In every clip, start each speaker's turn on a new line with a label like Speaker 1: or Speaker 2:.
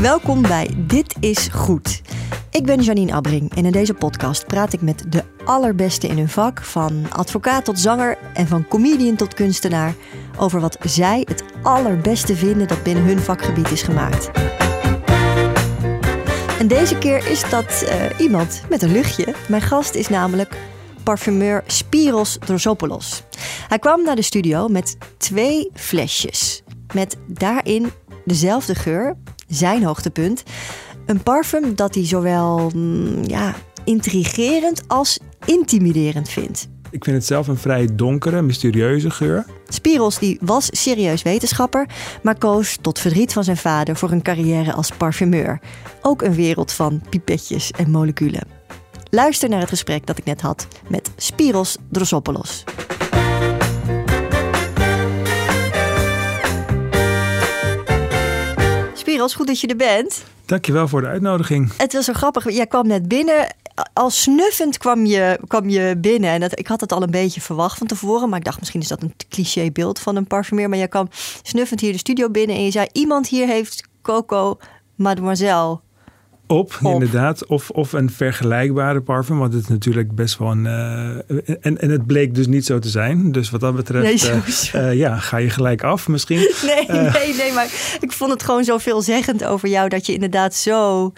Speaker 1: Welkom bij Dit is Goed. Ik ben Janine Abbring en in deze podcast praat ik met de allerbeste in hun vak, van advocaat tot zanger en van comedian tot kunstenaar, over wat zij het allerbeste vinden dat binnen hun vakgebied is gemaakt. En deze keer is dat uh, iemand met een luchtje. Mijn gast is namelijk parfumeur Spiros Drosopoulos. Hij kwam naar de studio met twee flesjes. Met daarin dezelfde geur, zijn hoogtepunt. Een parfum dat hij zowel mm, ja, intrigerend als intimiderend vindt.
Speaker 2: Ik vind het zelf een vrij donkere, mysterieuze geur.
Speaker 1: Spiros die was serieus wetenschapper, maar koos tot verdriet van zijn vader voor een carrière als parfumeur. Ook een wereld van pipetjes en moleculen. Luister naar het gesprek dat ik net had met Spiros Drosopoulos. Spiros, goed dat je er bent.
Speaker 2: Dankjewel voor de uitnodiging.
Speaker 1: Het was zo grappig. Jij kwam net binnen. Al snuffend kwam je, kwam je binnen. En dat, ik had het al een beetje verwacht van tevoren. Maar ik dacht, misschien is dat een cliché beeld van een parfumeur. Maar jij kwam snuffend hier de studio binnen. En je zei, iemand hier heeft Coco Mademoiselle
Speaker 2: op, inderdaad. Of, of een vergelijkbare parfum. Want het is natuurlijk best wel een. Uh, en, en het bleek dus niet zo te zijn. Dus wat dat betreft. Nee, uh, ja, ga je gelijk af misschien.
Speaker 1: Nee, nee, nee. Maar ik vond het gewoon zo veelzeggend over jou. Dat je inderdaad zo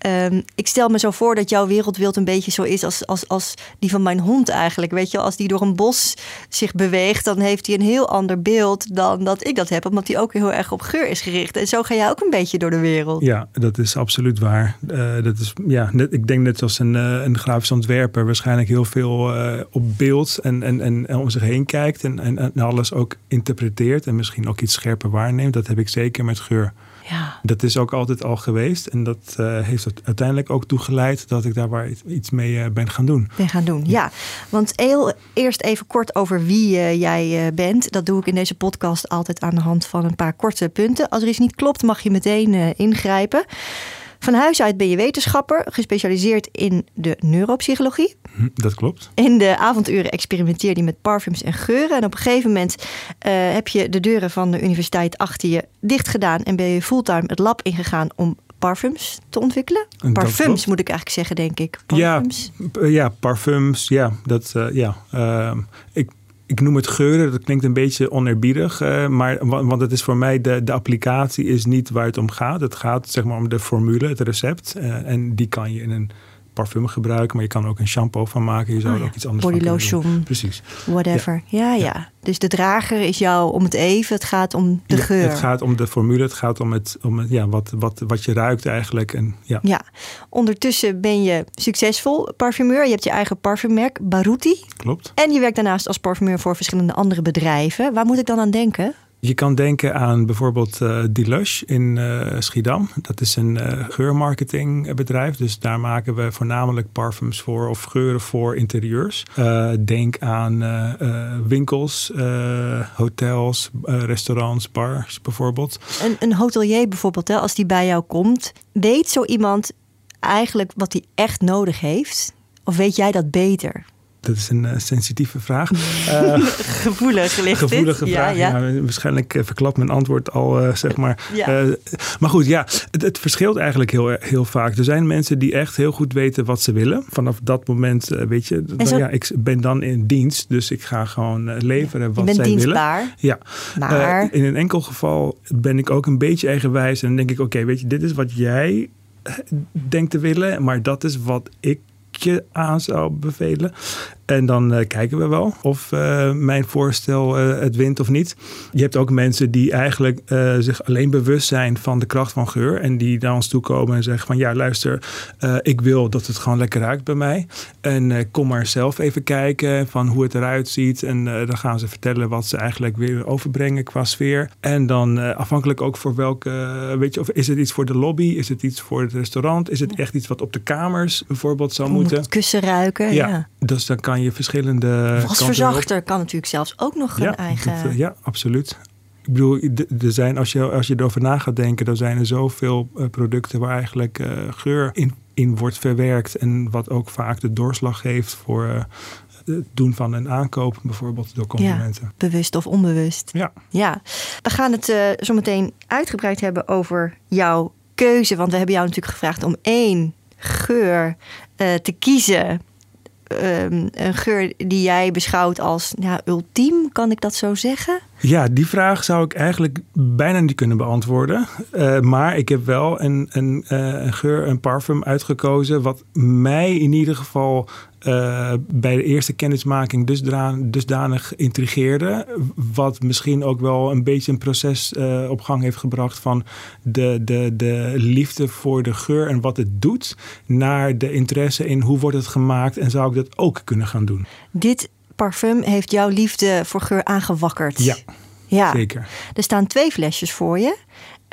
Speaker 1: Ehm, ik stel me zo voor dat jouw wereldbeeld een beetje zo is als, als, als die van mijn hond eigenlijk. Weet je, als die door een bos zich beweegt, dan heeft hij een heel ander beeld dan dat ik dat heb. Omdat hij ook heel erg op geur is gericht. En zo ga jij ook een beetje door de wereld.
Speaker 2: Ja, dat is absoluut waar. Uh, dat is, ja, ik denk net als een, uh, een grafisch ontwerper waarschijnlijk heel veel uh, op beeld en, en, en, om zich heen kijkt. En, en, en alles ook interpreteert. En misschien ook iets scherper waarneemt. Dat heb ik zeker met geur. Ja. Dat is ook altijd al geweest. En dat uh, heeft uiteindelijk ook toegeleid dat ik daar waar iets mee uh, ben gaan doen.
Speaker 1: Ben gaan doen, ja. Want heel, eerst even kort over wie uh, jij bent. Dat doe ik in deze podcast altijd aan de hand van een paar korte punten. Als er iets niet klopt, mag je meteen ingrijpen. Van huis uit ben je wetenschapper, gespecialiseerd in de neuropsychologie.
Speaker 2: Hm, dat klopt.
Speaker 1: In de avonduren experimenteerde je met parfums en geuren. En op een gegeven moment uh, heb je de deuren van de universiteit achter je dicht gedaan en ben je fulltime het lab ingegaan om parfums te ontwikkelen. parfums moet ik eigenlijk zeggen, denk ik.
Speaker 2: Parfums. Ja, ja parfums. Ja, dat, uh, ja. Uh, ik ik noem het geuren, dat klinkt een beetje oneerbiedig, uh, maar, want het is voor mij de, de applicatie is niet waar het om gaat. Het gaat zeg maar om de formule, het recept. Uh, en die kan je in een parfum gebruiken, maar je kan ook een shampoo van maken. Je zou oh, ook iets anders
Speaker 1: Body lotion.
Speaker 2: Precies.
Speaker 1: Whatever. Ja. Ja, ja, Dus de drager is jou om het even. Het gaat om de geur.
Speaker 2: Het gaat om de formule. Het gaat om, het, om het, ja, wat, wat, wat je ruikt eigenlijk. En, ja.
Speaker 1: ja. Ondertussen ben je succesvol parfumeur. Je hebt je eigen parfummerk, Baruti.
Speaker 2: Klopt.
Speaker 1: En je werkt daarnaast als parfumeur voor verschillende andere bedrijven. Waar moet ik dan aan denken?
Speaker 2: Je kan denken aan bijvoorbeeld uh, Deluxe in uh, Schiedam. Dat is een uh, geurmarketingbedrijf. Dus daar maken we voornamelijk parfums voor of geuren voor interieurs. denk aan winkels, hotels, restaurants, bars bijvoorbeeld.
Speaker 1: Een, een hotelier bijvoorbeeld, hè, als die bij jou komt, weet zo iemand eigenlijk wat hij echt nodig heeft? Of weet jij dat beter?
Speaker 2: Dat is een uh, sensitieve vraag.
Speaker 1: Uh, gevoelig ligt
Speaker 2: Gevoelige vraag. Ja, ja. waarschijnlijk uh, verklapt mijn antwoord al, zeg maar. maar goed, ja, het, het, verschilt eigenlijk heel, heel vaak. Er zijn mensen die echt heel goed weten wat ze willen. Vanaf dat moment, weet je, dan, ja, ik ben dan in dienst. Dus ik ga gewoon leveren wat zij
Speaker 1: dienstbaar,
Speaker 2: willen. Ja, maar... in een enkel geval ben ik ook een beetje eigenwijs. En dan denk ik, oké, weet je, dit is wat jij denkt te willen. Maar dat is wat ik je aan zou bevelen. En dan uh, kijken we wel of uh, mijn voorstel uh, het wint of niet. Je hebt ook mensen die eigenlijk zich alleen bewust zijn van de kracht van geur. En die naar ons toe komen en zeggen van ja luister, ik wil dat het gewoon lekker ruikt bij mij. En kom maar zelf even kijken van hoe het eruit ziet. En dan gaan ze vertellen wat ze eigenlijk willen overbrengen qua sfeer. En dan afhankelijk ook voor welke, weet je, of is het iets voor de lobby? Is het iets voor het restaurant? Is het echt iets wat op de kamers bijvoorbeeld zou moeten?
Speaker 1: Het kussen ruiken, ja. ja.
Speaker 2: Dus dan kan je verschillende.
Speaker 1: Wasverzachter kan natuurlijk zelfs ook nog een eigen.
Speaker 2: Eh, ja, absoluut. Ik bedoel, er zijn, als je, als je erover na gaat denken, dan zijn er zoveel uh, producten waar eigenlijk uh, geur in, in wordt verwerkt. En wat ook vaak de doorslag geeft voor uh, het doen van een aankoop, bijvoorbeeld door consumenten.
Speaker 1: Ja, bewust of onbewust.
Speaker 2: Ja.
Speaker 1: ja. We gaan het zo meteen uitgebreid hebben over jouw keuze, want we hebben jou natuurlijk gevraagd om één geur uh, te kiezen. Um, een geur die jij beschouwt als ja, ultiem, kan ik dat zo zeggen?
Speaker 2: Ja, die vraag zou ik eigenlijk bijna niet kunnen beantwoorden. Uh, maar ik heb wel een, een, uh, een, geur, een parfum uitgekozen. wat mij in ieder geval uh, bij de eerste kennismaking dusdanig, dusdanig intrigeerde. Wat misschien ook wel een beetje een proces op gang heeft gebracht van de, de, de liefde voor de geur en wat het doet. Naar de interesse in hoe wordt het gemaakt en zou ik dat ook kunnen gaan doen.
Speaker 1: Dit parfum heeft jouw liefde voor geur aangewakkerd.
Speaker 2: Ja, ja. zeker.
Speaker 1: Er staan twee flesjes voor je.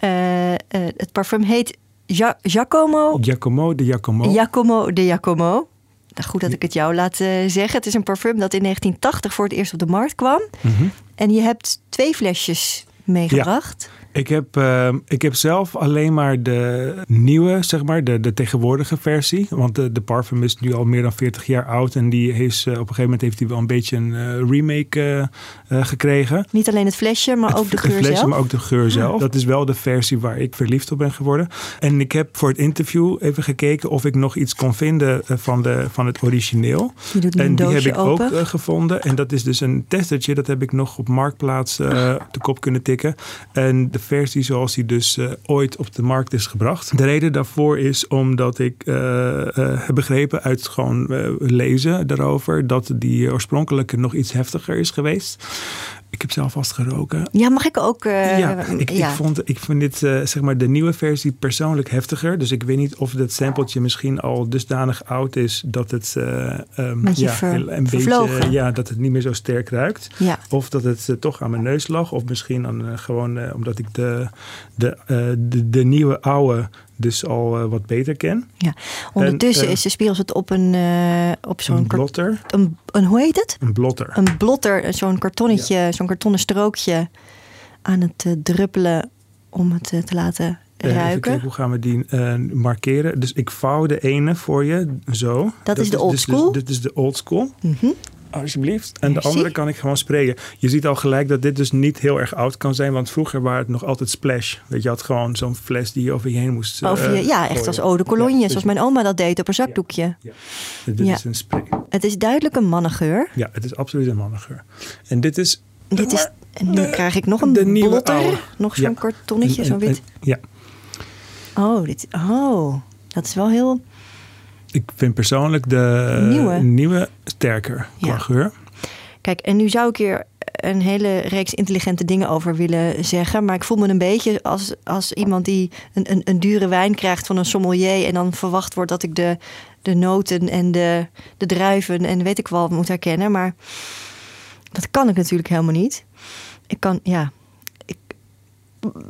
Speaker 1: Uh, uh, het parfum heet ja Giacomo.
Speaker 2: Giacomo de Giacomo.
Speaker 1: Giacomo de Giacomo. Nou, goed dat ik het jou laat uh, zeggen. Het is een parfum dat in 1980 voor het eerst op de markt kwam. Mm -hmm. En je hebt twee flesjes meegebracht.
Speaker 2: Ja. Ik heb, uh, ik heb zelf alleen maar de nieuwe, zeg maar, de, de tegenwoordige versie. Want de, de parfum is nu al meer dan 40 jaar oud. En die is, uh, op een gegeven moment heeft hij wel een beetje een uh, remake gekregen.
Speaker 1: Niet alleen het flesje, maar
Speaker 2: het,
Speaker 1: ook de geur
Speaker 2: het flesje,
Speaker 1: zelf?
Speaker 2: maar ook de geur zelf. Dat is wel de versie waar ik verliefd op ben geworden. En ik heb voor het interview even gekeken of ik nog iets kon vinden van, de, van het origineel.
Speaker 1: Je doet
Speaker 2: en die heb ik
Speaker 1: open.
Speaker 2: ook gevonden. En dat is dus een testertje. Dat heb ik nog op Marktplaats op de kop kunnen tikken. En de versie zoals die dus uh, ooit op de markt is gebracht. De reden daarvoor is omdat ik uh, uh, heb begrepen uit gewoon lezen daarover dat die oorspronkelijke nog iets heftiger is geweest. Ik heb zelf vast geroken.
Speaker 1: Ja, mag ik ook?
Speaker 2: ja, ik, ja. Ik, vond, ik vind dit, zeg maar, de nieuwe versie persoonlijk heftiger. Dus ik weet niet of dat sampletje misschien al dusdanig oud is dat het
Speaker 1: um, ja,
Speaker 2: ver, een beetje, ja, dat het niet meer zo sterk ruikt.
Speaker 1: Ja.
Speaker 2: Of dat het toch aan mijn neus lag. Of misschien aan, gewoon omdat ik de, de, de, de, nieuwe oude dus al uh, wat beter ken.
Speaker 1: Ja. Ondertussen en, uh, is de spiegels het op een uh, op zo'n
Speaker 2: een blotter.
Speaker 1: Een, een, hoe heet het?
Speaker 2: Een blotter.
Speaker 1: Een blotter, zo'n kartonnetje, ja. zo'n kartonnen strookje aan het druppelen om het te laten ruiken.
Speaker 2: Kijken, hoe gaan we die markeren? Dus ik vouw de ene voor je zo.
Speaker 1: Dat, dat is de old school.
Speaker 2: Dus, dit is de old school.
Speaker 1: Mm -hmm.
Speaker 2: Alsjeblieft. En de andere kan ik gewoon sprayen. Je ziet al gelijk dat dit dus niet heel erg oud kan zijn. Want vroeger waren het nog altijd splash. Weet je, had gewoon zo'n fles die je over je heen moest
Speaker 1: over je,
Speaker 2: uh,
Speaker 1: Ja, echt
Speaker 2: gooien.
Speaker 1: als eau de cologne.
Speaker 2: Ja,
Speaker 1: zoals
Speaker 2: dus-
Speaker 1: mijn oma dat deed op een zakdoekje.
Speaker 2: Ja, ja. Dit is een spray.
Speaker 1: Het is duidelijk een mannengeur.
Speaker 2: Ja, het is absoluut een mannengeur. En dit is...
Speaker 1: Dit is, en nu krijg ik nog een
Speaker 2: de nieuwe
Speaker 1: blotter.
Speaker 2: oude.
Speaker 1: Nog zo'n kartonnetje,
Speaker 2: En-
Speaker 1: zo
Speaker 2: en-
Speaker 1: wit.
Speaker 2: en- Ja,
Speaker 1: Oh, dit, oh, dat is wel heel...
Speaker 2: ik vind persoonlijk de
Speaker 1: Nieuwe.
Speaker 2: nieuwe sterker qua
Speaker 1: Ja.
Speaker 2: geur.
Speaker 1: Kijk, en nu zou ik hier een hele reeks intelligente dingen over willen zeggen. Maar ik voel me een beetje als, als iemand die een, een, een dure wijn krijgt van een sommelier. En dan verwacht wordt dat ik de, de noten en de, de druiven en weet ik wel moet herkennen. Maar dat kan ik natuurlijk helemaal niet. Ik kan, ja.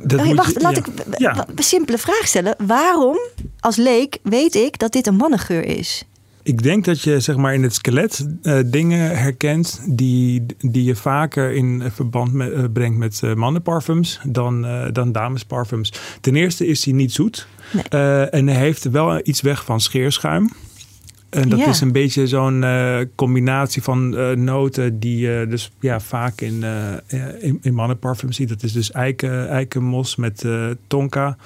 Speaker 2: Dat
Speaker 1: wacht,
Speaker 2: je-
Speaker 1: laat
Speaker 2: ja.
Speaker 1: ik
Speaker 2: Ja.
Speaker 1: een simpele vraag stellen. Waarom, als leek, weet ik dat dit een mannengeur is?
Speaker 2: Ik denk dat je zeg maar in het skelet eh, dingen herkent die, die je vaker in verband met, eh, brengt met eh, mannenparfums dan, dan damesparfums. Ten eerste is hij niet zoet
Speaker 1: Nee.
Speaker 2: En hij heeft wel iets weg van scheerschuim. En dat
Speaker 1: Ja.
Speaker 2: is een beetje zo'n eh, combinatie van eh, noten die je dus ja, vaak in, eh, in, in mannenparfums ziet. Dat is dus eiken, eikenmos met eh, tonka.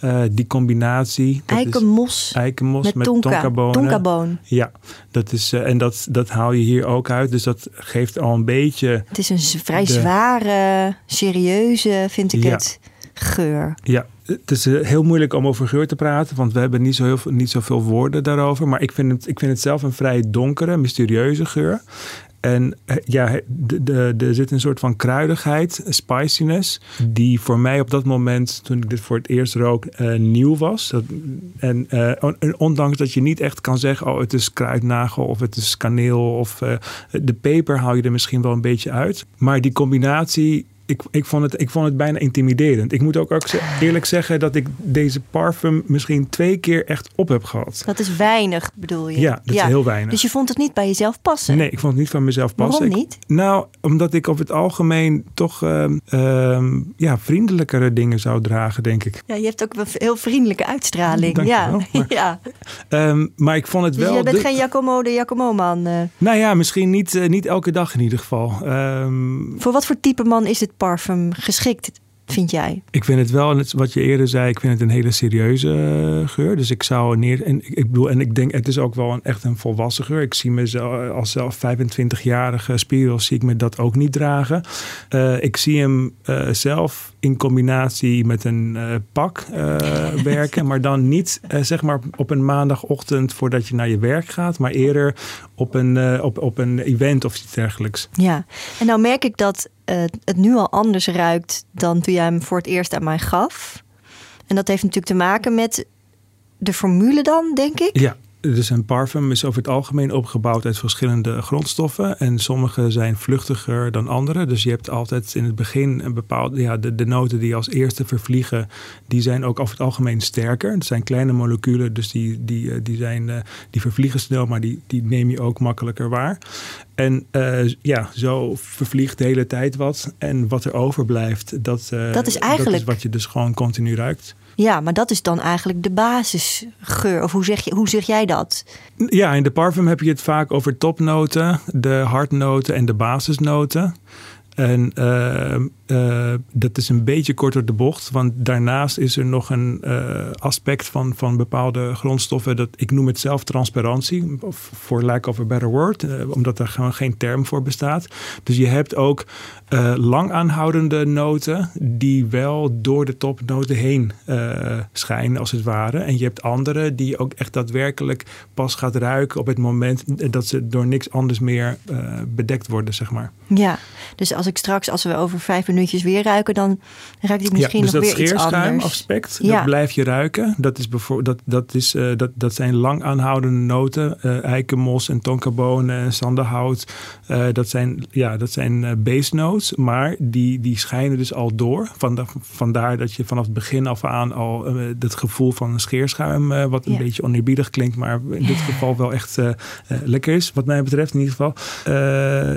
Speaker 2: Eh, die combinatie. dat is-
Speaker 1: Eikenmos
Speaker 2: eikenmos
Speaker 1: met,
Speaker 2: met,
Speaker 1: tonka.
Speaker 2: tonkabonen.
Speaker 1: Tonkaboon.
Speaker 2: Ja, dat is, eh, en dat, dat haal je hier ook uit. Dus dat geeft al een beetje.
Speaker 1: Het is een vrij
Speaker 2: De-
Speaker 1: zware, serieuze, vind ik
Speaker 2: Ja.
Speaker 1: het, geur.
Speaker 2: Ja, het is eh, heel moeilijk om over geur te praten, want we hebben niet, zo heel niet zoveel woorden daarover. Maar ik vind, het, ik vind het zelf een vrij donkere, mysterieuze geur. En eh, ja, er zit een soort van kruidigheid, spiciness, die voor mij op dat moment, toen ik dit voor het eerst rook, eh, nieuw was. Dat, en, on- en ondanks dat je niet echt kan zeggen, oh het is kruidnagel of het is kaneel of de peper haal je er misschien wel een beetje uit. Maar die combinatie, ik, ik, vond het, ik vond het bijna intimiderend. Ik moet ook, eerlijk zeggen dat ik deze parfum misschien twee keer echt op heb gehad.
Speaker 1: Dat is weinig, bedoel je?
Speaker 2: Ja, dat is heel weinig.
Speaker 1: Dus je vond het niet bij jezelf passen?
Speaker 2: Nee, ik vond het niet van mezelf passen.
Speaker 1: Waarom
Speaker 2: Ik-
Speaker 1: niet?
Speaker 2: nou, omdat ik over het algemeen toch ehm, ehm, ja, vriendelijkere dingen zou dragen, denk ik.
Speaker 1: Ja, je hebt ook een heel vriendelijke uitstraling.
Speaker 2: Dank
Speaker 1: ja.
Speaker 2: wel, maar-
Speaker 1: ja.
Speaker 2: Ehm, maar ik vond het
Speaker 1: Dus
Speaker 2: wel...
Speaker 1: je bent
Speaker 2: de-
Speaker 1: geen Giacomo de Giacomo-man. eh.
Speaker 2: Nou ja, misschien niet, eh, niet elke dag in ieder geval.
Speaker 1: Voor wat voor type man is dit parfum geschikt? vind jij?
Speaker 2: Ik vind het wel, wat je eerder zei, ik vind het een hele serieuze eh, geur. Dus ik zou neer. En ik bedoel, en ik denk, het is ook wel een, echt een volwassen geur. Ik zie mezelf als zelf 25-jarige spiegel, zie ik me dat ook niet dragen. Uh, ik zie hem zelf in combinatie met een uh, pak werken, maar dan niet zeg maar op een maandagochtend voordat je naar je werk gaat, maar eerder op een, op, op een event of iets dergelijks.
Speaker 1: Ja, en nou merk ik dat het nu al anders ruikt dan toen jij hem voor het eerst aan mij gaf. En dat heeft natuurlijk te maken met de formule dan, denk ik.
Speaker 2: Ja, dus een parfum is over het algemeen opgebouwd uit verschillende grondstoffen. En sommige zijn vluchtiger dan andere. Dus je hebt altijd in het begin een bepaalde. Ja, de, de noten die als eerste vervliegen, die zijn ook over het algemeen sterker. Het zijn kleine moleculen, dus die, die, eh, die, zijn, eh, die vervliegen snel, maar die, die neem je ook makkelijker waar. En uh, ja, zo vervliegt de hele tijd wat. En wat er overblijft, dat,
Speaker 1: dat, is eigenlijk... dat
Speaker 2: is wat je dus gewoon continu ruikt.
Speaker 1: Ja, maar dat is dan eigenlijk de basisgeur. Of hoe zeg, je, hoe zeg jij dat?
Speaker 2: Ja, in de parfum heb je het vaak over topnoten, de hartnoten en de basisnoten. En uh, uh, dat is een beetje korter de bocht, want daarnaast is er nog een uh, aspect van, van bepaalde grondstoffen. Dat, ik noem het zelf transparantie, voor lack of a better word, omdat er gewoon geen term voor bestaat. Dus je hebt ook lang aanhoudende noten die wel door de topnoten heen schijnen, als het ware. En je hebt andere die ook echt daadwerkelijk pas gaat ruiken op het moment dat ze door niks anders meer bedekt worden, zeg maar.
Speaker 1: Ja, dus als ik straks, als we over vijf minuutjes weer ruiken, dan ruikt het misschien
Speaker 2: ja, dus
Speaker 1: nog weer iets
Speaker 2: anders. aspect, ja. dat blijf je ruiken. Dat, is dat, dat, is, uh, dat, dat zijn lang aanhoudende noten. Uh, eikenmos en tonkabonen en sanderhout. Uh, dat zijn, ja, dat zijn base notes, maar die, die schijnen dus al door. vandaar dat je vanaf het begin af aan al het gevoel van een scheerschuim, wat een beetje oneerbiedig klinkt, maar in dit geval wel echt lekker is, wat mij betreft in ieder geval.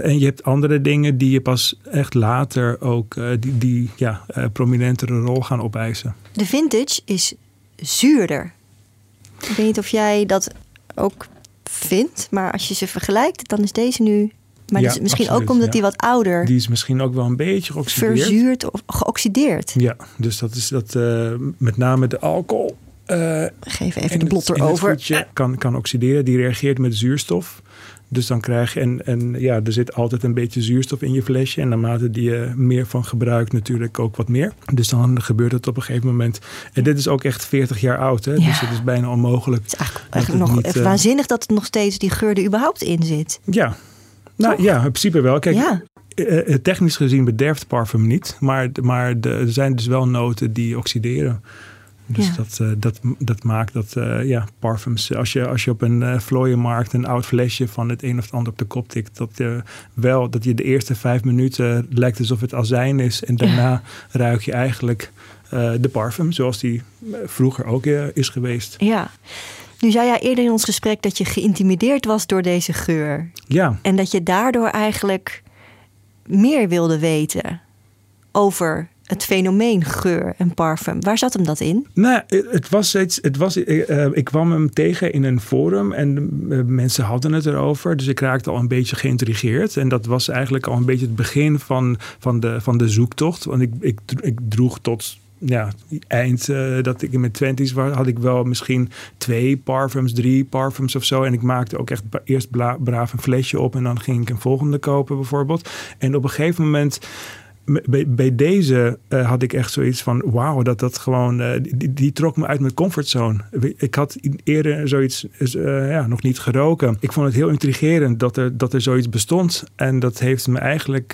Speaker 2: en je hebt andere dingen die je pas echt later ook uh, die, die ja, uh, prominentere rol gaan opeisen.
Speaker 1: De vintage is zuurder. Ik weet niet of jij dat ook vindt, maar als je ze vergelijkt, dan is deze nu. Maar ja, misschien ook omdat ja. die wat ouder.
Speaker 2: Die is misschien ook wel een beetje geoxideerd.
Speaker 1: Verzuurd of geoxideerd.
Speaker 2: Ja, dus dat is dat uh, met name de alcohol.
Speaker 1: Geef even de blotter over.
Speaker 2: kan, kan oxideren. Die reageert met zuurstof. Dus dan krijg je, en, en ja, er zit altijd een beetje zuurstof in je flesje. En naarmate die je meer van gebruikt, natuurlijk ook wat meer. Dus dan gebeurt het op een gegeven moment. En dit is ook echt 40 jaar oud, hè? dus het is bijna onmogelijk. Het is
Speaker 1: eigenlijk, eigenlijk nog niet, uh, waanzinnig dat het nog steeds die geur er überhaupt in zit.
Speaker 2: Ja, nou ja, in principe wel. Kijk, ja. Eh, eh, technisch gezien bederft parfum niet, maar, maar de, er zijn dus wel noten die oxideren. Dus dat, uh, dat, dat maakt dat uh, ja, parfums, als je, als je op een uh, vlooienmarkt een oud flesje van het een of het ander op de kop tikt, dat, wel, dat je de eerste vijf minuten lijkt alsof het azijn is en daarna ruik je eigenlijk de parfum zoals die vroeger ook is geweest.
Speaker 1: Ja. Nu zei jij eerder in ons gesprek dat je geïntimideerd was door deze geur.
Speaker 2: Ja.
Speaker 1: En dat je daardoor eigenlijk meer wilde weten over het fenomeen geur en parfum. Waar zat hem dat in?
Speaker 2: Nou, het was iets. Het was, uh, ik kwam hem tegen in een forum en uh, mensen hadden het erover. Dus ik raakte al een beetje geïntrigeerd. En dat was eigenlijk al een beetje het begin van, van, de, van de zoektocht. Want ik, ik, ik droeg tot ja, eind dat ik in mijn twenties was, had ik wel misschien twee parfums, drie parfums of zo. En ik maakte ook echt eerst braaf een flesje op en dan ging ik een volgende kopen bijvoorbeeld. En op een gegeven moment bij, deze uh, had ik echt zoiets van: wauw, dat dat gewoon. Uh, die, trok me uit mijn comfortzone. Ik had eerder zoiets uh, ja, nog niet geroken. Ik vond het heel intrigerend dat er, dat er zoiets bestond. En dat heeft me eigenlijk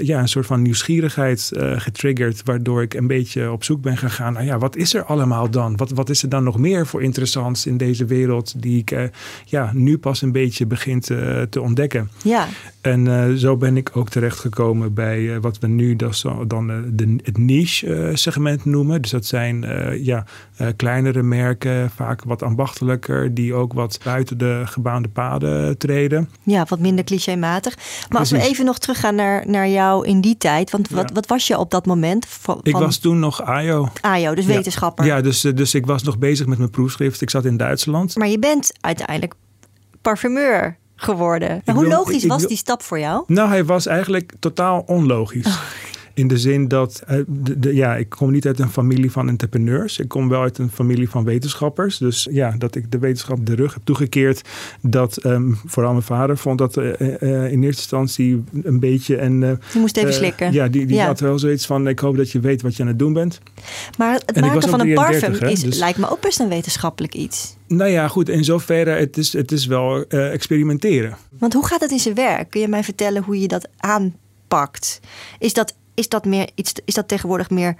Speaker 2: ja, een soort van nieuwsgierigheid getriggerd. Waardoor ik een beetje op zoek ben gegaan. Nou ja, wat is er allemaal dan? Wat, wat is er dan nog meer voor interessants in deze wereld. Die ik ja, nu pas een beetje begin te, te ontdekken.
Speaker 1: Ja.
Speaker 2: En zo ben ik ook terechtgekomen bij wat we nu dus dan de, het niche segment noemen. Dus dat zijn ja, kleinere merken, vaak wat ambachtelijker. Die ook wat buiten de gebaande paden treden.
Speaker 1: Ja, wat minder clichématig. Maar als we even nog teruggaan naar naar, jou in die tijd? Want wat, wat was je op dat moment? Van,
Speaker 2: ik was toen nog AJO.
Speaker 1: AJO, dus wetenschapper.
Speaker 2: Ja, dus, eh, dus ik was nog bezig met mijn proefschrift. Ik zat in Duitsland.
Speaker 1: Maar je bent uiteindelijk parfumeur geworden. hoe logisch was die stap voor jou?
Speaker 2: Nou, hij was eigenlijk totaal onlogisch. Oh. In de zin dat, de, ja, ik kom niet uit een familie van entrepreneurs. Ik kom wel uit een familie van wetenschappers. Dus ja, dat ik de wetenschap de rug heb toegekeerd. Dat um, vooral mijn vader vond dat in eerste instantie een beetje. En,
Speaker 1: je moest even slikken.
Speaker 2: Ja, die, die had wel zoiets van: ik hoop dat je weet wat je aan het doen bent.
Speaker 1: Maar het maken van een parfum is, dus- lijkt me ook best een wetenschappelijk iets.
Speaker 2: Nou ja, goed, in zoverre, het is, het is wel uh, experimenteren.
Speaker 1: Want hoe gaat het in zijn werk? Kun je mij vertellen hoe je dat aanpakt? Is dat, is dat, meer iets, is dat tegenwoordig meer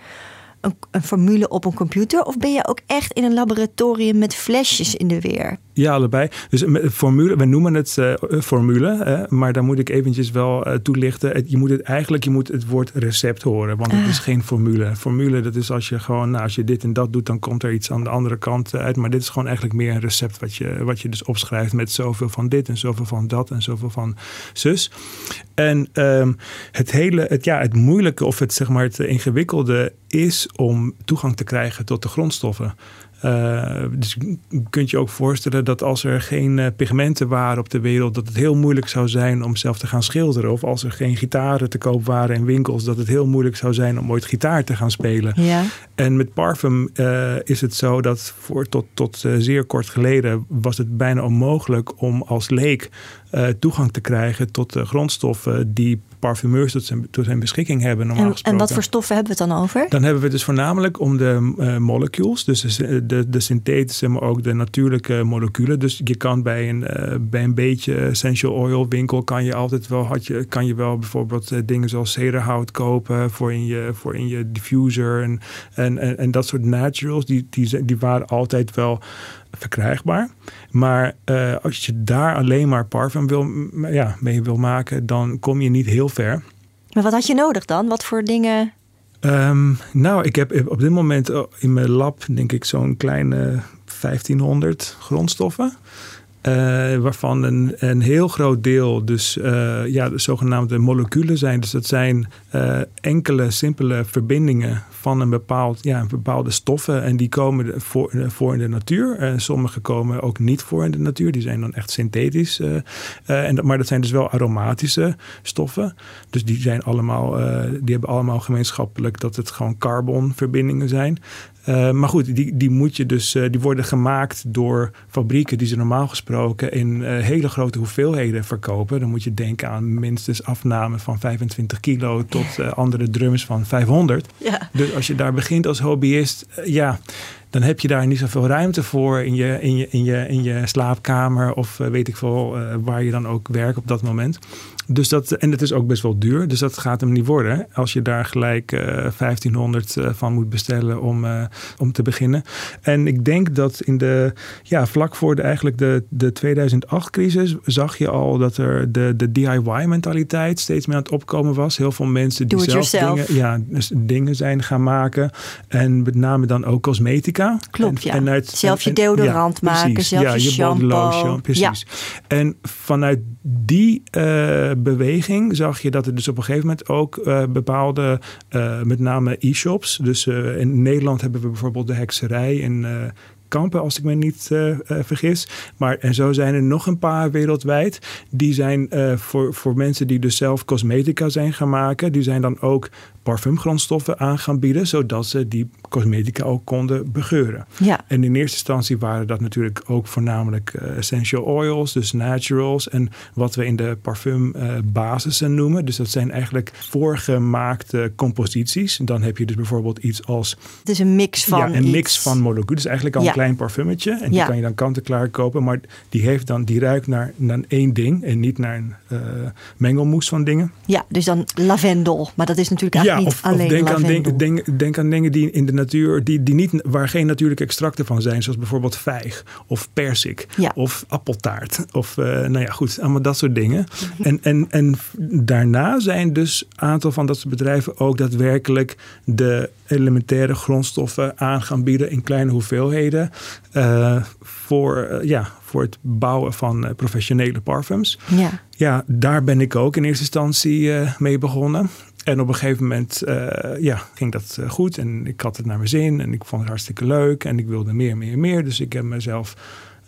Speaker 1: een, een, formule op een computer? Of ben je ook echt in een laboratorium met flesjes in de weer?
Speaker 2: Ja, allebei. Dus formule, we noemen het uh, formule, hè, maar dan moet ik eventjes wel uh, toelichten. je moet het eigenlijk, je moet het woord recept horen, want het is ah. geen formule. Formule, dat is als je gewoon, nou, als je dit en dat doet, dan komt er iets aan de andere kant uit. Maar dit is gewoon eigenlijk meer een recept wat je, wat je dus opschrijft met zoveel van dit en zoveel van dat en zoveel van zus. En um, het hele, het, ja, het moeilijke of het zeg maar het ingewikkelde is om toegang te krijgen tot de grondstoffen. Uh, dus je kunt je ook voorstellen dat als er geen uh, pigmenten waren op de wereld, dat het heel moeilijk zou zijn om zelf te gaan schilderen. Of als er geen gitaren te koop waren in winkels, dat het heel moeilijk zou zijn om ooit gitaar te gaan spelen. Ja. En met parfum uh, is het zo dat voor tot, tot zeer kort geleden was het bijna onmogelijk om als leek toegang te krijgen tot de grondstoffen die parfumeurs tot zijn, tot zijn beschikking hebben. Normaal
Speaker 1: en, en wat voor stoffen hebben we het dan over?
Speaker 2: Dan hebben we het dus voornamelijk om de uh, molecules, dus de, de, de, synthetische, maar ook de natuurlijke moleculen. Dus je kan bij een, uh, bij een beetje essential oil winkel kan je altijd wel, had je, kan je wel bijvoorbeeld uh, dingen zoals cederhout kopen voor in je, voor in je diffuser en, en, en, en dat soort naturals. Die, die, die waren altijd wel verkrijgbaar. Maar als je daar alleen maar parfum wil, ja, mee wil maken, dan kom je niet heel ver.
Speaker 1: Maar wat had je nodig dan? Wat voor dingen?
Speaker 2: Um, nou, ik heb op dit moment in mijn lab, denk ik, zo'n kleine 1500 grondstoffen. Uh, waarvan een, een heel groot deel dus uh, ja, de zogenaamde moleculen zijn. Dus dat zijn uh, enkele simpele verbindingen van een, bepaald, ja, bepaalde stoffen. En die komen voor, in de natuur. Sommige komen ook niet voor in de natuur. Die zijn dan echt synthetisch. en, maar dat zijn dus wel aromatische stoffen. Dus die, zijn allemaal, die hebben allemaal gemeenschappelijk dat het gewoon carbonverbindingen zijn. Uh, maar goed, die, die, moet je dus, uh, die worden gemaakt door fabrieken die ze normaal gesproken in uh, hele grote hoeveelheden verkopen. Dan moet je denken aan minstens afname van 25 kilo tot andere drums van 500. Ja. Dus als je daar begint als hobbyist, ja, dan heb je daar niet zoveel ruimte voor in je, in je, in je, in je slaapkamer of weet ik veel waar je dan ook werkt op dat moment. Dus dat, en het is ook best wel duur, dus dat gaat hem niet worden. Als je daar gelijk uh, eh, 1500 uh, van moet bestellen om, uh, om te beginnen. En ik denk dat in de, ja, vlak voor de, eigenlijk de, de 2008-crisis zag je al dat er de, de DIY-mentaliteit steeds meer aan het opkomen was. Heel veel mensen die zelf dingen, ja, dus dingen zijn gaan maken. En met name dan ook cosmetica.
Speaker 1: Klopt, en, ja. zelf je deodorant maken, precies, zelf ja, je, shampoo.
Speaker 2: Precies. En vanuit die uh, beweging zag je dat er dus op een gegeven moment ook uh, bepaalde, uh, met name e-shops. Dus in Nederland hebben we bijvoorbeeld de hekserij in Kampen, als ik me niet vergis. Maar en zo zijn er nog een paar wereldwijd. Die zijn voor, voor mensen die dus zelf cosmetica zijn gaan maken. Die zijn dan ook parfumgrondstoffen aan gaan bieden, zodat ze die cosmetica ook konden begeuren. Ja. En in eerste instantie waren dat natuurlijk ook voornamelijk essential oils, dus naturals en wat we in de parfumbasissen noemen. Dus dat zijn eigenlijk voorgemaakte composities. Dan heb je dus bijvoorbeeld iets als.
Speaker 1: Het is een mix van.
Speaker 2: Ja, een mix van moleculen. Dus eigenlijk al klein parfummetje. En die kan je dan kant-en-klaar kopen. Maar die heeft dan, die ruikt naar, naar één ding en niet naar een uh, mengelmoes van dingen.
Speaker 1: Ja, dus dan lavendel. Maar dat is natuurlijk eigenlijk of,
Speaker 2: denk, aan, denk, denk, denk, aan dingen die in de natuur, die, die niet, waar geen natuurlijke extracten van zijn. Zoals bijvoorbeeld vijg of persik of appeltaart. Of uh, nou ja, goed, allemaal dat soort dingen. En, en, en daarna zijn dus een aantal van dat soort bedrijven ook daadwerkelijk de elementaire grondstoffen aan gaan bieden in kleine hoeveelheden. Uh, voor, uh, ja, voor het bouwen van professionele parfums. Ja. ja, daar ben ik ook in eerste instantie mee begonnen. En op een gegeven moment ja, ging dat eh, goed en ik had het naar mijn zin en ik vond het hartstikke leuk en ik wilde meer, meer, meer. Dus ik heb mezelf,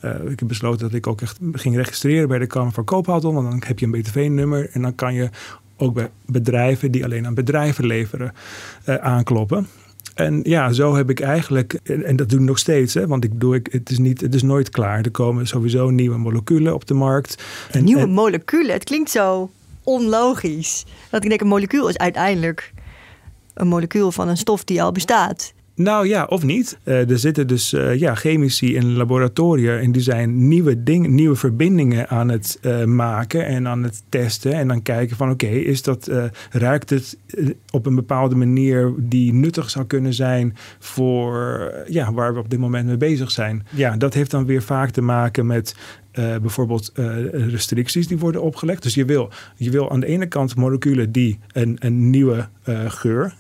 Speaker 2: uh, ik heb besloten dat ik ook echt ging registreren bij de Kamer van Koophandel. Want dan heb je een BTV-nummer en dan kan je ook bij bedrijven die alleen aan bedrijven leveren aankloppen. En ja, zo heb ik eigenlijk, en dat doe ik nog steeds, hè, want ik doe, ik, het, is niet, het is nooit klaar. Er komen sowieso nieuwe moleculen op de markt.
Speaker 1: En, nieuwe moleculen, het klinkt zo onlogisch. Dat ik denk, een molecuul is uiteindelijk een molecuul van een stof die al bestaat.
Speaker 2: Nou ja, of niet. Uh, er zitten dus uh, ja, chemici in laboratoria en die zijn nieuwe, dingen, nieuwe verbindingen aan het uh, maken en aan het testen. En dan kijken van oké, is dat ruikt het op een bepaalde manier die nuttig zou kunnen zijn voor ja, waar we op dit moment mee bezig zijn. Ja, dat heeft dan weer vaak te maken met bijvoorbeeld restricties die worden opgelegd. Dus je wil, je wil aan de ene kant moleculen die een, een nieuwe uh, geur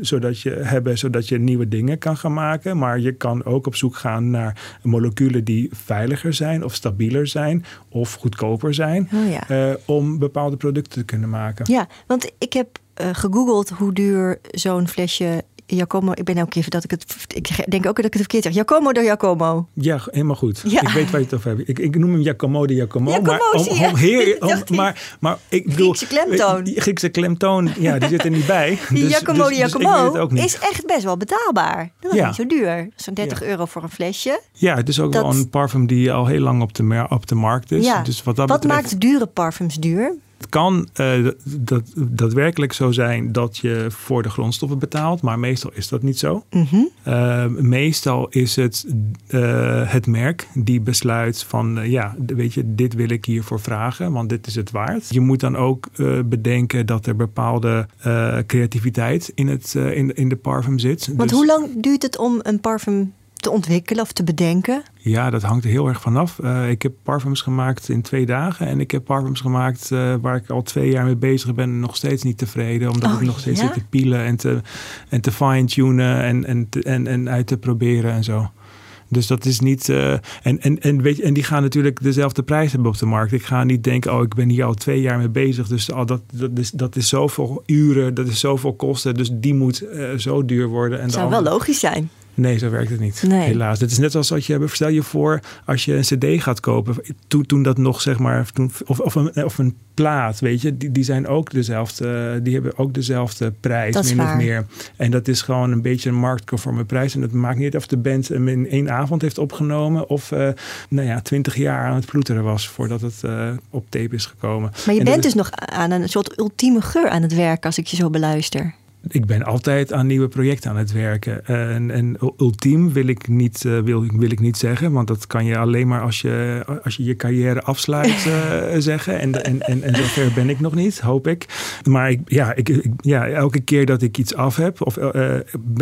Speaker 2: zodat je hebben, zodat je nieuwe dingen kan gaan maken. Maar je kan ook op zoek gaan naar moleculen die veiliger zijn of stabieler zijn of goedkoper zijn. Oh ja. uh, om bepaalde producten te kunnen maken.
Speaker 1: Ja, want ik heb uh, gegoogeld hoe duur zo'n flesje Jacomo, ik ben elke keer dat ik het. Ik denk ook dat ik het verkeerd zeg. Jacomo de Jacomo.
Speaker 2: Ja, helemaal goed. Ja. Ik weet waar je het over hebt. Ik, ik noem hem Jacomo de Jacomo. maar, om, om heer, om, maar, maar ik bedoel.
Speaker 1: Griekse klemtoon.
Speaker 2: Griekse klemtoon, ja, die zit er niet bij.
Speaker 1: Dus, Jacomo dus, de Jacomo dus is echt best wel betaalbaar. Dat is ja. niet zo duur. Zo'n 30 euro voor een flesje.
Speaker 2: Ja, het is ook wel een parfum die al heel lang op de, op de markt is. Ja. Dus wat dat
Speaker 1: wat
Speaker 2: betreft,
Speaker 1: maakt dure parfums duur?
Speaker 2: Het kan uh, dat, daadwerkelijk zo zijn dat je voor de grondstoffen betaalt, maar meestal is dat niet zo. Mm -hmm. uh, meestal is het uh, het merk die besluit van ja, weet je, dit wil ik hiervoor vragen, want dit is het waard. Je moet dan ook bedenken dat er bepaalde creativiteit in, het, in, in de parfum zit.
Speaker 1: Want dus... hoe lang duurt het om een parfum te ontwikkelen of te bedenken?
Speaker 2: Ja, dat hangt er heel erg vanaf. Uh, ik heb parfums gemaakt in twee dagen. En ik heb parfums gemaakt uh, waar ik al twee jaar mee bezig ben. En nog steeds niet tevreden. Omdat oh, ik nog steeds ja? zit te pielen en te, en te fine-tunen. En, en, en, en uit te proberen en zo. Dus dat is niet. Uh, en, en, en, weet je, en die gaan natuurlijk dezelfde prijs hebben op de markt. Ik ga niet denken, oh, ik ben hier al twee jaar mee bezig. Dus oh, dat, dat, is, dat is zoveel uren, dat is zoveel kosten. Dus die moet uh, zo duur worden. En
Speaker 1: dat zou wel logisch zijn.
Speaker 2: Nee, zo werkt het niet. Nee. Helaas. Het is net als als je, stel je voor, als je een CD gaat kopen. Toen, toen dat nog, zeg maar, toen, of, of, een, of een plaat, weet je, die, die zijn ook dezelfde, die hebben ook dezelfde prijs, min of meer. En dat is gewoon een beetje een marktconforme prijs. En dat maakt niet of de band hem in één avond heeft opgenomen of, uh, nou ja, twintig jaar aan het ploeteren was voordat het uh, op tape is gekomen.
Speaker 1: Maar je bent dus nog aan een soort ultieme geur aan het werken, als ik je zo beluister
Speaker 2: ik ben altijd aan nieuwe projecten aan het werken. En, en ultiem wil ik, niet, uh, wil, wil ik niet zeggen, want dat kan je alleen maar als je als je, je carrière afsluit uh, zeggen. En, en, en, en zover ben ik nog niet, hoop ik. Maar ik, ja, ik, ja, elke keer dat ik iets af heb, of uh,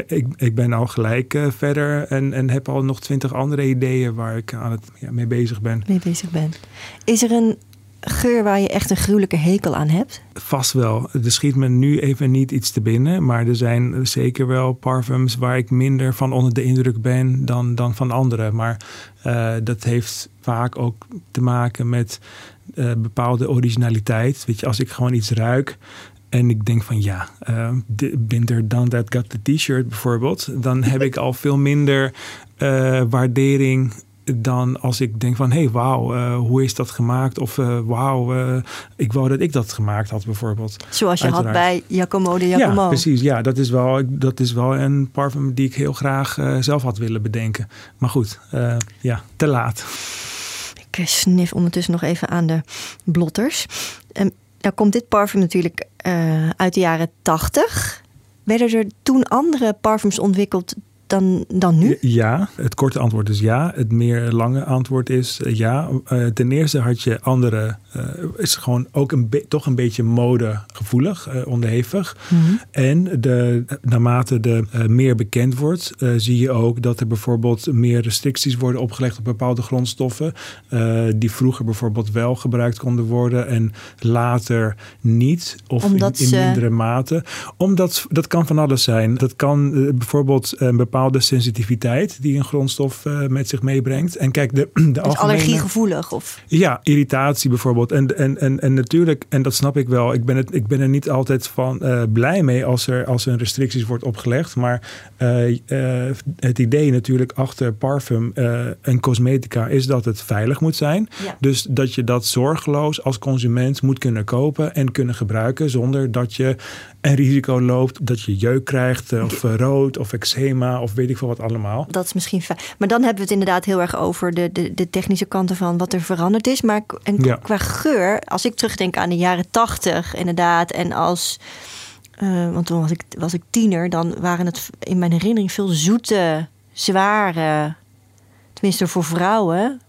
Speaker 2: ik, ik ben al gelijk verder en, en heb al nog twintig andere ideeën waar ik aan het, ja, mee bezig ben.
Speaker 1: Mee bezig ben. Is er een geur waar je echt een gruwelijke hekel aan hebt?
Speaker 2: Vast wel. Er schiet me nu even niet iets te binnen. Maar er zijn zeker wel parfums waar ik minder van onder de indruk ben dan, dan van anderen. Maar uh, dat heeft vaak ook te maken met uh, bepaalde originaliteit. Weet je, als ik gewoon iets ruik. En ik denk van ja, uh, Binder Dan That Got the T-shirt bijvoorbeeld. Dan heb ik al veel minder waardering dan als ik denk van hé, hey, wauw, uh, hoe is dat gemaakt? Of uh, wauw, uh, ik wou dat ik dat gemaakt had bijvoorbeeld.
Speaker 1: Zoals je Uiteraard. had bij Giacomo de Giacomo.
Speaker 2: Ja, precies. Ja, dat is wel, dat is wel een parfum die ik heel graag zelf had willen bedenken. Maar goed, ja, te laat.
Speaker 1: Ik snif ondertussen nog even aan de blotters. En nou komt dit parfum natuurlijk uit de jaren tachtig. Werden er toen andere parfums ontwikkeld dan, dan nu?
Speaker 2: Ja, het korte antwoord is ja. Het meer lange antwoord is eh, ja. Uh, ten eerste had je andere, uh, is gewoon ook een toch een beetje modegevoelig, uh, onderhevig. Mm -hmm. En de, naarmate de meer bekend wordt, zie je ook dat er bijvoorbeeld meer restricties worden opgelegd op bepaalde grondstoffen. die vroeger bijvoorbeeld wel gebruikt konden worden en later niet. Of in, in, mindere mate. Omdat dat kan van alles zijn. Dat kan bijvoorbeeld een bepaalde bepaalde sensitiviteit die een grondstof met zich meebrengt. En kijk, de, de
Speaker 1: dus allergiegevoelig of?
Speaker 2: Ja, irritatie bijvoorbeeld. En, en, en, en natuurlijk, en dat snap ik wel, ik ben, het, ik ben er niet altijd van blij mee als er, als er restricties wordt opgelegd. Maar het idee natuurlijk achter parfum en cosmetica is dat het veilig moet zijn. Dus dat je dat zorgeloos als consument moet kunnen kopen en kunnen gebruiken zonder dat je een risico loopt dat je jeuk krijgt of rood of eczema of weet ik veel wat allemaal.
Speaker 1: Dat is misschien fijn. Maar dan hebben we het inderdaad heel erg over de, de, de technische kanten van wat er veranderd is. Maar en qua geur, als ik terugdenk aan de jaren tachtig inderdaad en als... Uh, want toen was ik, was ik tiener, dan waren het in mijn herinnering veel zoete, zware, tenminste voor vrouwen,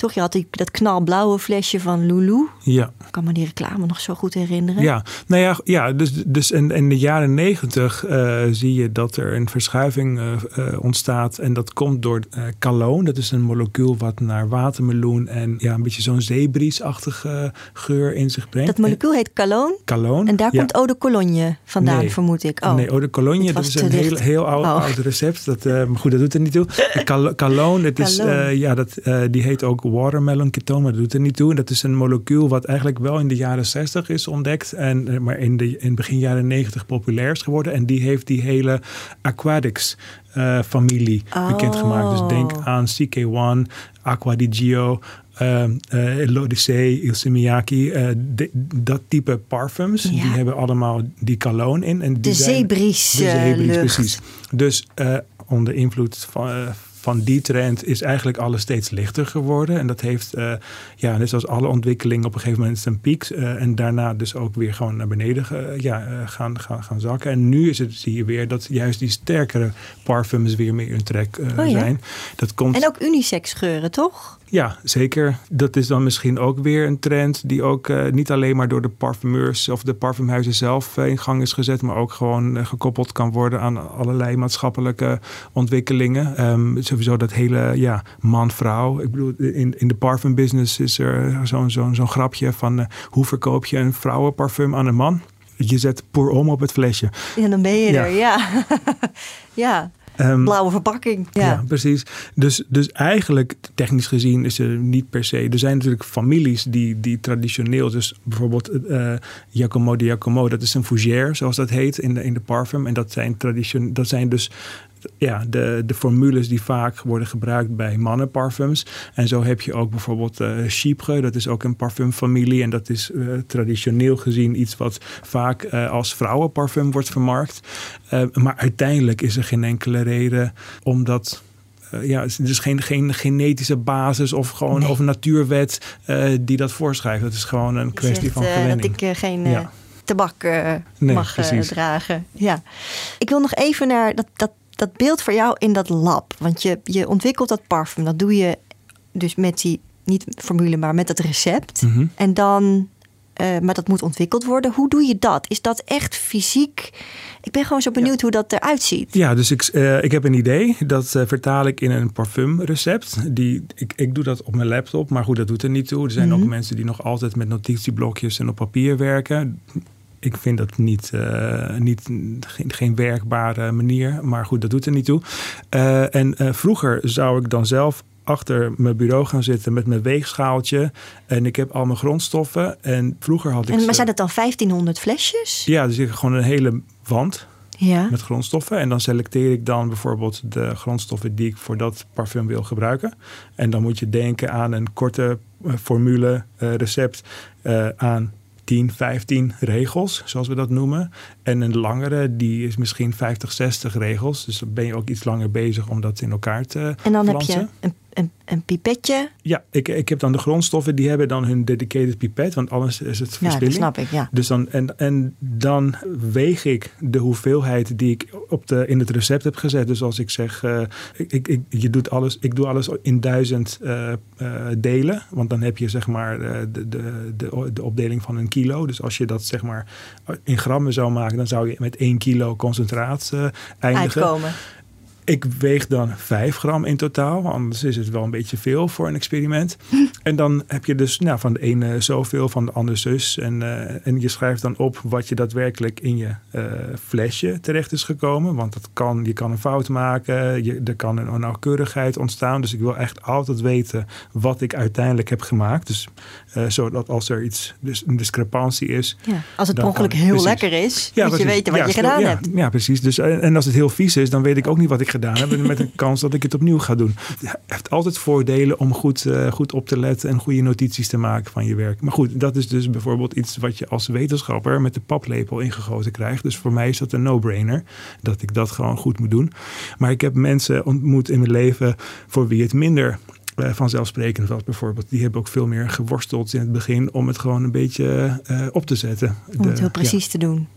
Speaker 1: toch, je had die, dat knalblauwe flesje van Lulu.
Speaker 2: Ja.
Speaker 1: Ik kan me die reclame nog zo goed herinneren.
Speaker 2: Ja, nou ja, ja dus, dus in, in de jaren negentig uh, zie je dat er een verschuiving uh, uh, ontstaat. En dat komt door caloon. Dat is een molecuul wat naar watermeloen en ja, een beetje zo'n zeebriesachtige geur in zich brengt.
Speaker 1: Dat molecuul heet caloon?
Speaker 2: Caloon.
Speaker 1: En daar komt eau de cologne vandaan, vermoed ik.
Speaker 2: Oh. Nee, eau de cologne, dat is een heel, heel oud, oh. oud recept. Dat, maar goed, dat doet er niet toe. Caloon, het is, ja, dat, die heet ook watermelon ketone, maar dat doet er niet toe. Dat is een molecuul wat eigenlijk wel in de jaren 60 is ontdekt, en, eh, maar in, de, in begin jaren 90 populair is geworden. En die heeft die hele aquatics uh, familie oh. bekendgemaakt. Dus denk aan CK1, Aqua di Gio, uh, uh, L'Odyssée, Il Simiaki. Uh, dat type parfums, die hebben allemaal die cologne in. En die
Speaker 1: de zeebries. De zeebries, precies.
Speaker 2: Dus onder invloed van van die trend is eigenlijk alles steeds lichter geworden. En dat heeft, uh, ja, net zoals alle ontwikkelingen, op een gegeven moment een piek. Uh, en daarna dus ook weer gewoon naar beneden uh, ja, gaan, gaan, gaan zakken. En nu is het, zie je weer dat juist die sterkere parfums weer meer in trek oh, zijn. Dat komt...
Speaker 1: En ook unisex geuren, toch?
Speaker 2: Ja, zeker. Dat is dan misschien ook weer een trend die ook uh, niet alleen maar door de parfumeurs of de parfumhuizen zelf uh, in gang is gezet, maar ook gewoon uh, gekoppeld kan worden aan allerlei maatschappelijke ontwikkelingen. Um, sowieso dat hele ja, man-vrouw. Ik bedoel, in, in de parfumbusiness is er zo'n zo'n zo'n grapje van hoe verkoop je een vrouwenparfum aan een man? Je zet pour om op het flesje.
Speaker 1: Ja, dan ben je er, ja. ja. Um, Blauwe verpakking. Ja.
Speaker 2: precies. Dus, dus eigenlijk, technisch gezien, is er niet per se. Er zijn natuurlijk families die, die traditioneel, dus bijvoorbeeld uh, Giacomo di Giacomo, dat is een fougère, zoals dat heet in de, in de parfum. En dat zijn, tradition, dat zijn dus ja, de, de formules die vaak worden gebruikt bij mannenparfums. En zo heb je ook bijvoorbeeld uh, Chypre, dat is ook een parfumfamilie. En dat is uh, traditioneel gezien iets wat vaak uh, als vrouwenparfum wordt vermarkt. maar uiteindelijk is er geen enkele reden om dat ja, er is geen, geen genetische basis of gewoon of een natuurwet die dat voorschrijft. Dat is gewoon een kwestie van gewenning.
Speaker 1: Dat ik geen ja. tabak mag dragen. Ja. Ik wil nog even naar dat, dat dat beeld voor jou in dat lab. Want je, je ontwikkelt dat parfum. Dat doe je dus met die, niet formule, maar met dat recept. Mhm. En dan, uh, maar dat moet ontwikkeld worden. Hoe doe je dat? Is dat echt fysiek? Ik ben gewoon zo benieuwd hoe dat eruit ziet.
Speaker 2: Ja, dus ik, uh, ik heb een idee. Dat uh, vertaal ik in een parfumrecept. Die, ik, ik doe dat op mijn laptop, maar goed, dat doet er niet toe. Er zijn ook mhm. mensen die nog altijd met notitieblokjes en op papier werken ik vind dat niet, uh, niet geen, geen, werkbare manier. Maar goed, dat doet er niet toe. Uh, en uh, vroeger zou ik dan zelf achter mijn bureau gaan zitten met mijn weegschaaltje. En ik heb al mijn grondstoffen. En vroeger had ik.
Speaker 1: En, maar zijn dat dan 1500 flesjes?
Speaker 2: Ja, dus ik heb gewoon een hele wand. Ja. Met grondstoffen. En dan selecteer ik dan bijvoorbeeld de grondstoffen die ik voor dat parfum wil gebruiken. En dan moet je denken aan een korte formule, recept, aan 10, 15 regels, zoals we dat noemen. En een langere, die is misschien 50, 60 regels. Dus dan ben je ook iets langer bezig om dat in elkaar te
Speaker 1: En dan heb je een een, een pipetje?
Speaker 2: Ja, ik, ik heb dan de grondstoffen, die hebben dan hun dedicated pipet, want anders is het verspilling. Ja, dat
Speaker 1: snap ik, ja.
Speaker 2: Dus dan, en, en dan weeg ik de hoeveelheid die ik op de, in het recept heb gezet. Dus als ik zeg, uh, ik, ik, je doet alles, ik doe alles in duizend uh, uh, delen, want dan heb je zeg maar de, de, de, de opdeling van een kilo. Dus als je dat zeg maar in grammen zou maken, dan zou je met één kilo concentraat eindigen.
Speaker 1: Uitkomen
Speaker 2: Ik weeg dan 5 gram in totaal, anders is het wel een beetje veel voor een experiment. En dan heb je dus nou, van de ene zoveel, van de andere zus. En, uh, en je schrijft dan op wat je daadwerkelijk in je uh, flesje terecht is gekomen. Want dat kan, je kan een fout maken, je, er kan een onnauwkeurigheid ontstaan. Dus ik wil echt altijd weten wat ik uiteindelijk heb gemaakt. Dus uh, zodat als er iets, dus een discrepantie is.
Speaker 1: Ja, als het ongeluk heel precies. lekker is, ja, moet je weten wat je gedaan
Speaker 2: ja,
Speaker 1: hebt.
Speaker 2: Ja, precies. Dus, en als het heel vies is, dan weet ik ook niet wat ik gedaan heb. met een kans dat ik het opnieuw ga doen. Het heeft altijd voordelen om goed, uh, goed op te letten en goede notities te maken van je werk. Maar goed, dat is dus bijvoorbeeld iets wat je als wetenschapper met de paplepel ingegoten krijgt. Dus voor mij is dat een no-brainer dat ik dat gewoon goed moet doen. Maar ik heb mensen ontmoet in mijn leven voor wie het minder uh, vanzelfsprekend was bijvoorbeeld. Die hebben ook veel meer geworsteld in het begin om het gewoon een beetje uh, op te zetten.
Speaker 1: Om het heel precies ja. te doen.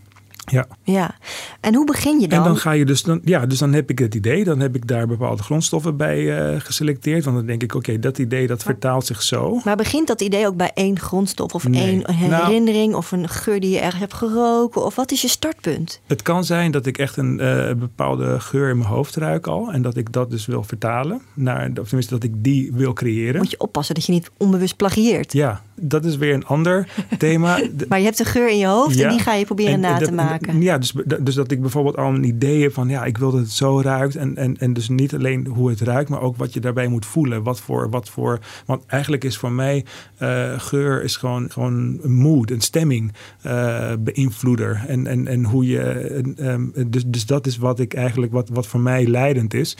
Speaker 2: Ja.
Speaker 1: ja. En hoe begin je dan?
Speaker 2: En dan ga je dus, dan, ja, dus dan heb ik het idee, dan heb ik daar bepaalde grondstoffen bij uh, geselecteerd. Want dan denk ik, oké, okay, dat idee dat maar, vertaalt zich zo.
Speaker 1: Maar begint dat idee ook bij één grondstof of nee. één herinnering nou, of een geur die je ergens hebt geroken? Of wat is je startpunt?
Speaker 2: Het kan zijn dat ik echt een uh, bepaalde geur in mijn hoofd ruik al. En dat ik dat dus wil vertalen. Naar, of tenminste, dat ik die wil creëren.
Speaker 1: Moet je oppassen dat je niet onbewust plagieert.
Speaker 2: Ja, dat is weer een ander thema.
Speaker 1: maar je hebt een geur in je hoofd ja, en die ga je proberen en, na
Speaker 2: dat,
Speaker 1: te maken.
Speaker 2: Ja, dus, dus dat ik bijvoorbeeld al een idee heb van ja, ik wil dat het zo ruikt. En, en, en dus niet alleen hoe het ruikt, maar ook wat je daarbij moet voelen. Wat voor, wat voor want eigenlijk is voor mij uh, geur is gewoon, gewoon een mood, een stemming uh, beïnvloeder. En, en, en hoe je. Um, dus, dus dat is wat ik eigenlijk, wat, wat voor mij leidend is.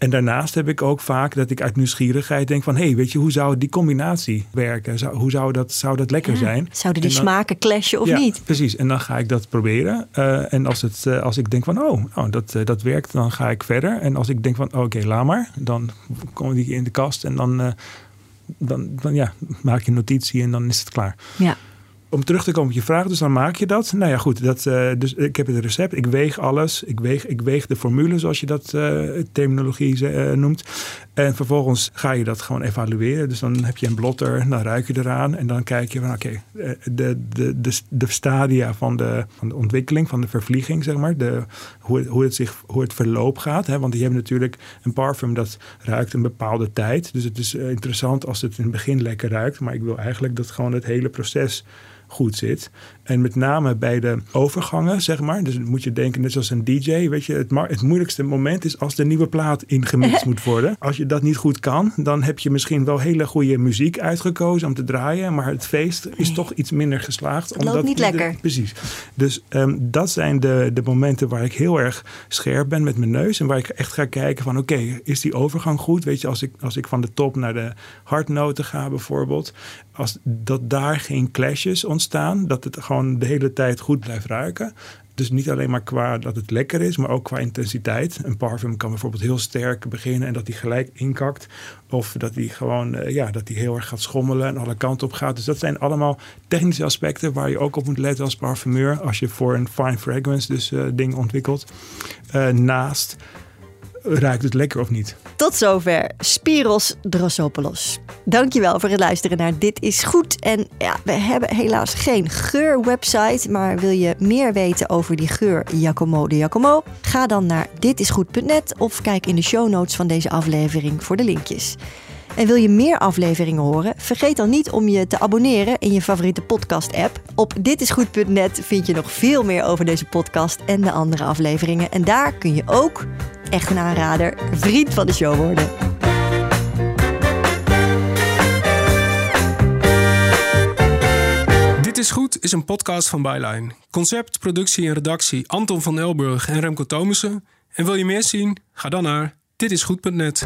Speaker 2: En daarnaast heb ik ook vaak dat ik uit nieuwsgierigheid denk van... hé, hey, weet je, hoe zou die combinatie werken? Zou, hoe zou dat, zou dat lekker
Speaker 1: ja,
Speaker 2: zijn?
Speaker 1: Zouden die
Speaker 2: dan,
Speaker 1: smaken clashen of
Speaker 2: ja,
Speaker 1: niet?
Speaker 2: precies. En dan ga ik dat proberen. Uh, en als, het, uh, als ik denk van, oh, oh dat, uh, dat werkt, dan ga ik verder. En als ik denk van, oké, okay, laat maar. Dan komen die in de kast en dan, dan, dan ja, maak je een notitie en dan is het klaar.
Speaker 1: Ja
Speaker 2: om terug te komen op je vraag, dus dan maak je dat. Nou ja, goed. Dat, uh, dus ik heb het recept. Ik weeg alles. Ik weeg, ik weeg de formule, zoals je dat uh, terminologie uh, noemt. En vervolgens ga je dat gewoon evalueren. Dus dan heb je een blotter, dan ruik je eraan. En dan kijk je van, oké, de, de, de, de stadia van de, van de ontwikkeling, van de vervlieging, zeg maar. De, hoe, hoe, het zich, hoe het verloop gaat. Hè? Want je hebt natuurlijk een parfum dat ruikt een bepaalde tijd. Dus het is interessant als het in het begin lekker ruikt. Maar ik wil eigenlijk dat gewoon het hele proces goed zit. En met name bij de overgangen, zeg maar. Dus moet je denken, net zoals een DJ. Weet je, het, het moeilijkste moment is als de nieuwe plaat ingemixt moet worden. Als je dat niet goed kan, dan heb je misschien wel hele goede muziek uitgekozen om te draaien. Maar het feest is nee. toch iets minder geslaagd.
Speaker 1: Het omdat niet lekker.
Speaker 2: Precies. Dus um, dat zijn de, de momenten waar ik heel erg scherp ben met mijn neus. En waar ik echt ga kijken van oké, okay, is die overgang goed? Weet je, als ik, als ik van de top naar de hardnoten ga bijvoorbeeld. Als dat daar geen clashes ontstaan. Dat het gewoon de hele tijd goed blijft ruiken. Dus niet alleen maar qua dat het lekker is, maar ook qua intensiteit. Een parfum kan bijvoorbeeld heel sterk beginnen en dat hij gelijk inkakt. Of dat hij gewoon uh, ja, dat hij heel erg gaat schommelen en alle kanten op gaat. Dus dat zijn allemaal technische aspecten waar je ook op moet letten als parfumeur. Als je voor een fine fragrance dus uh, ding ontwikkelt. Uh, naast ruikt het lekker of niet.
Speaker 1: Tot zover Spiros Drossopoulos. Dankjewel voor het luisteren naar Dit is Goed. En ja, we hebben helaas geen geurwebsite, maar wil je meer weten over die geur Giacomo de Giacomo? Ga dan naar ditisgoed.net of kijk in de show notes van deze aflevering voor de linkjes. En wil je meer afleveringen horen? Vergeet dan niet om je te abonneren in je favoriete podcast-app. Op ditisgoed.net vind je nog veel meer over deze podcast en de andere afleveringen. En daar kun je ook, echt een aanrader, vriend van de show worden.
Speaker 3: Dit is Goed is een podcast van Byline. Concept, productie en redactie Anton van Elburg en Remco Thomussen. En wil je meer zien? Ga dan naar ditisgoed.net.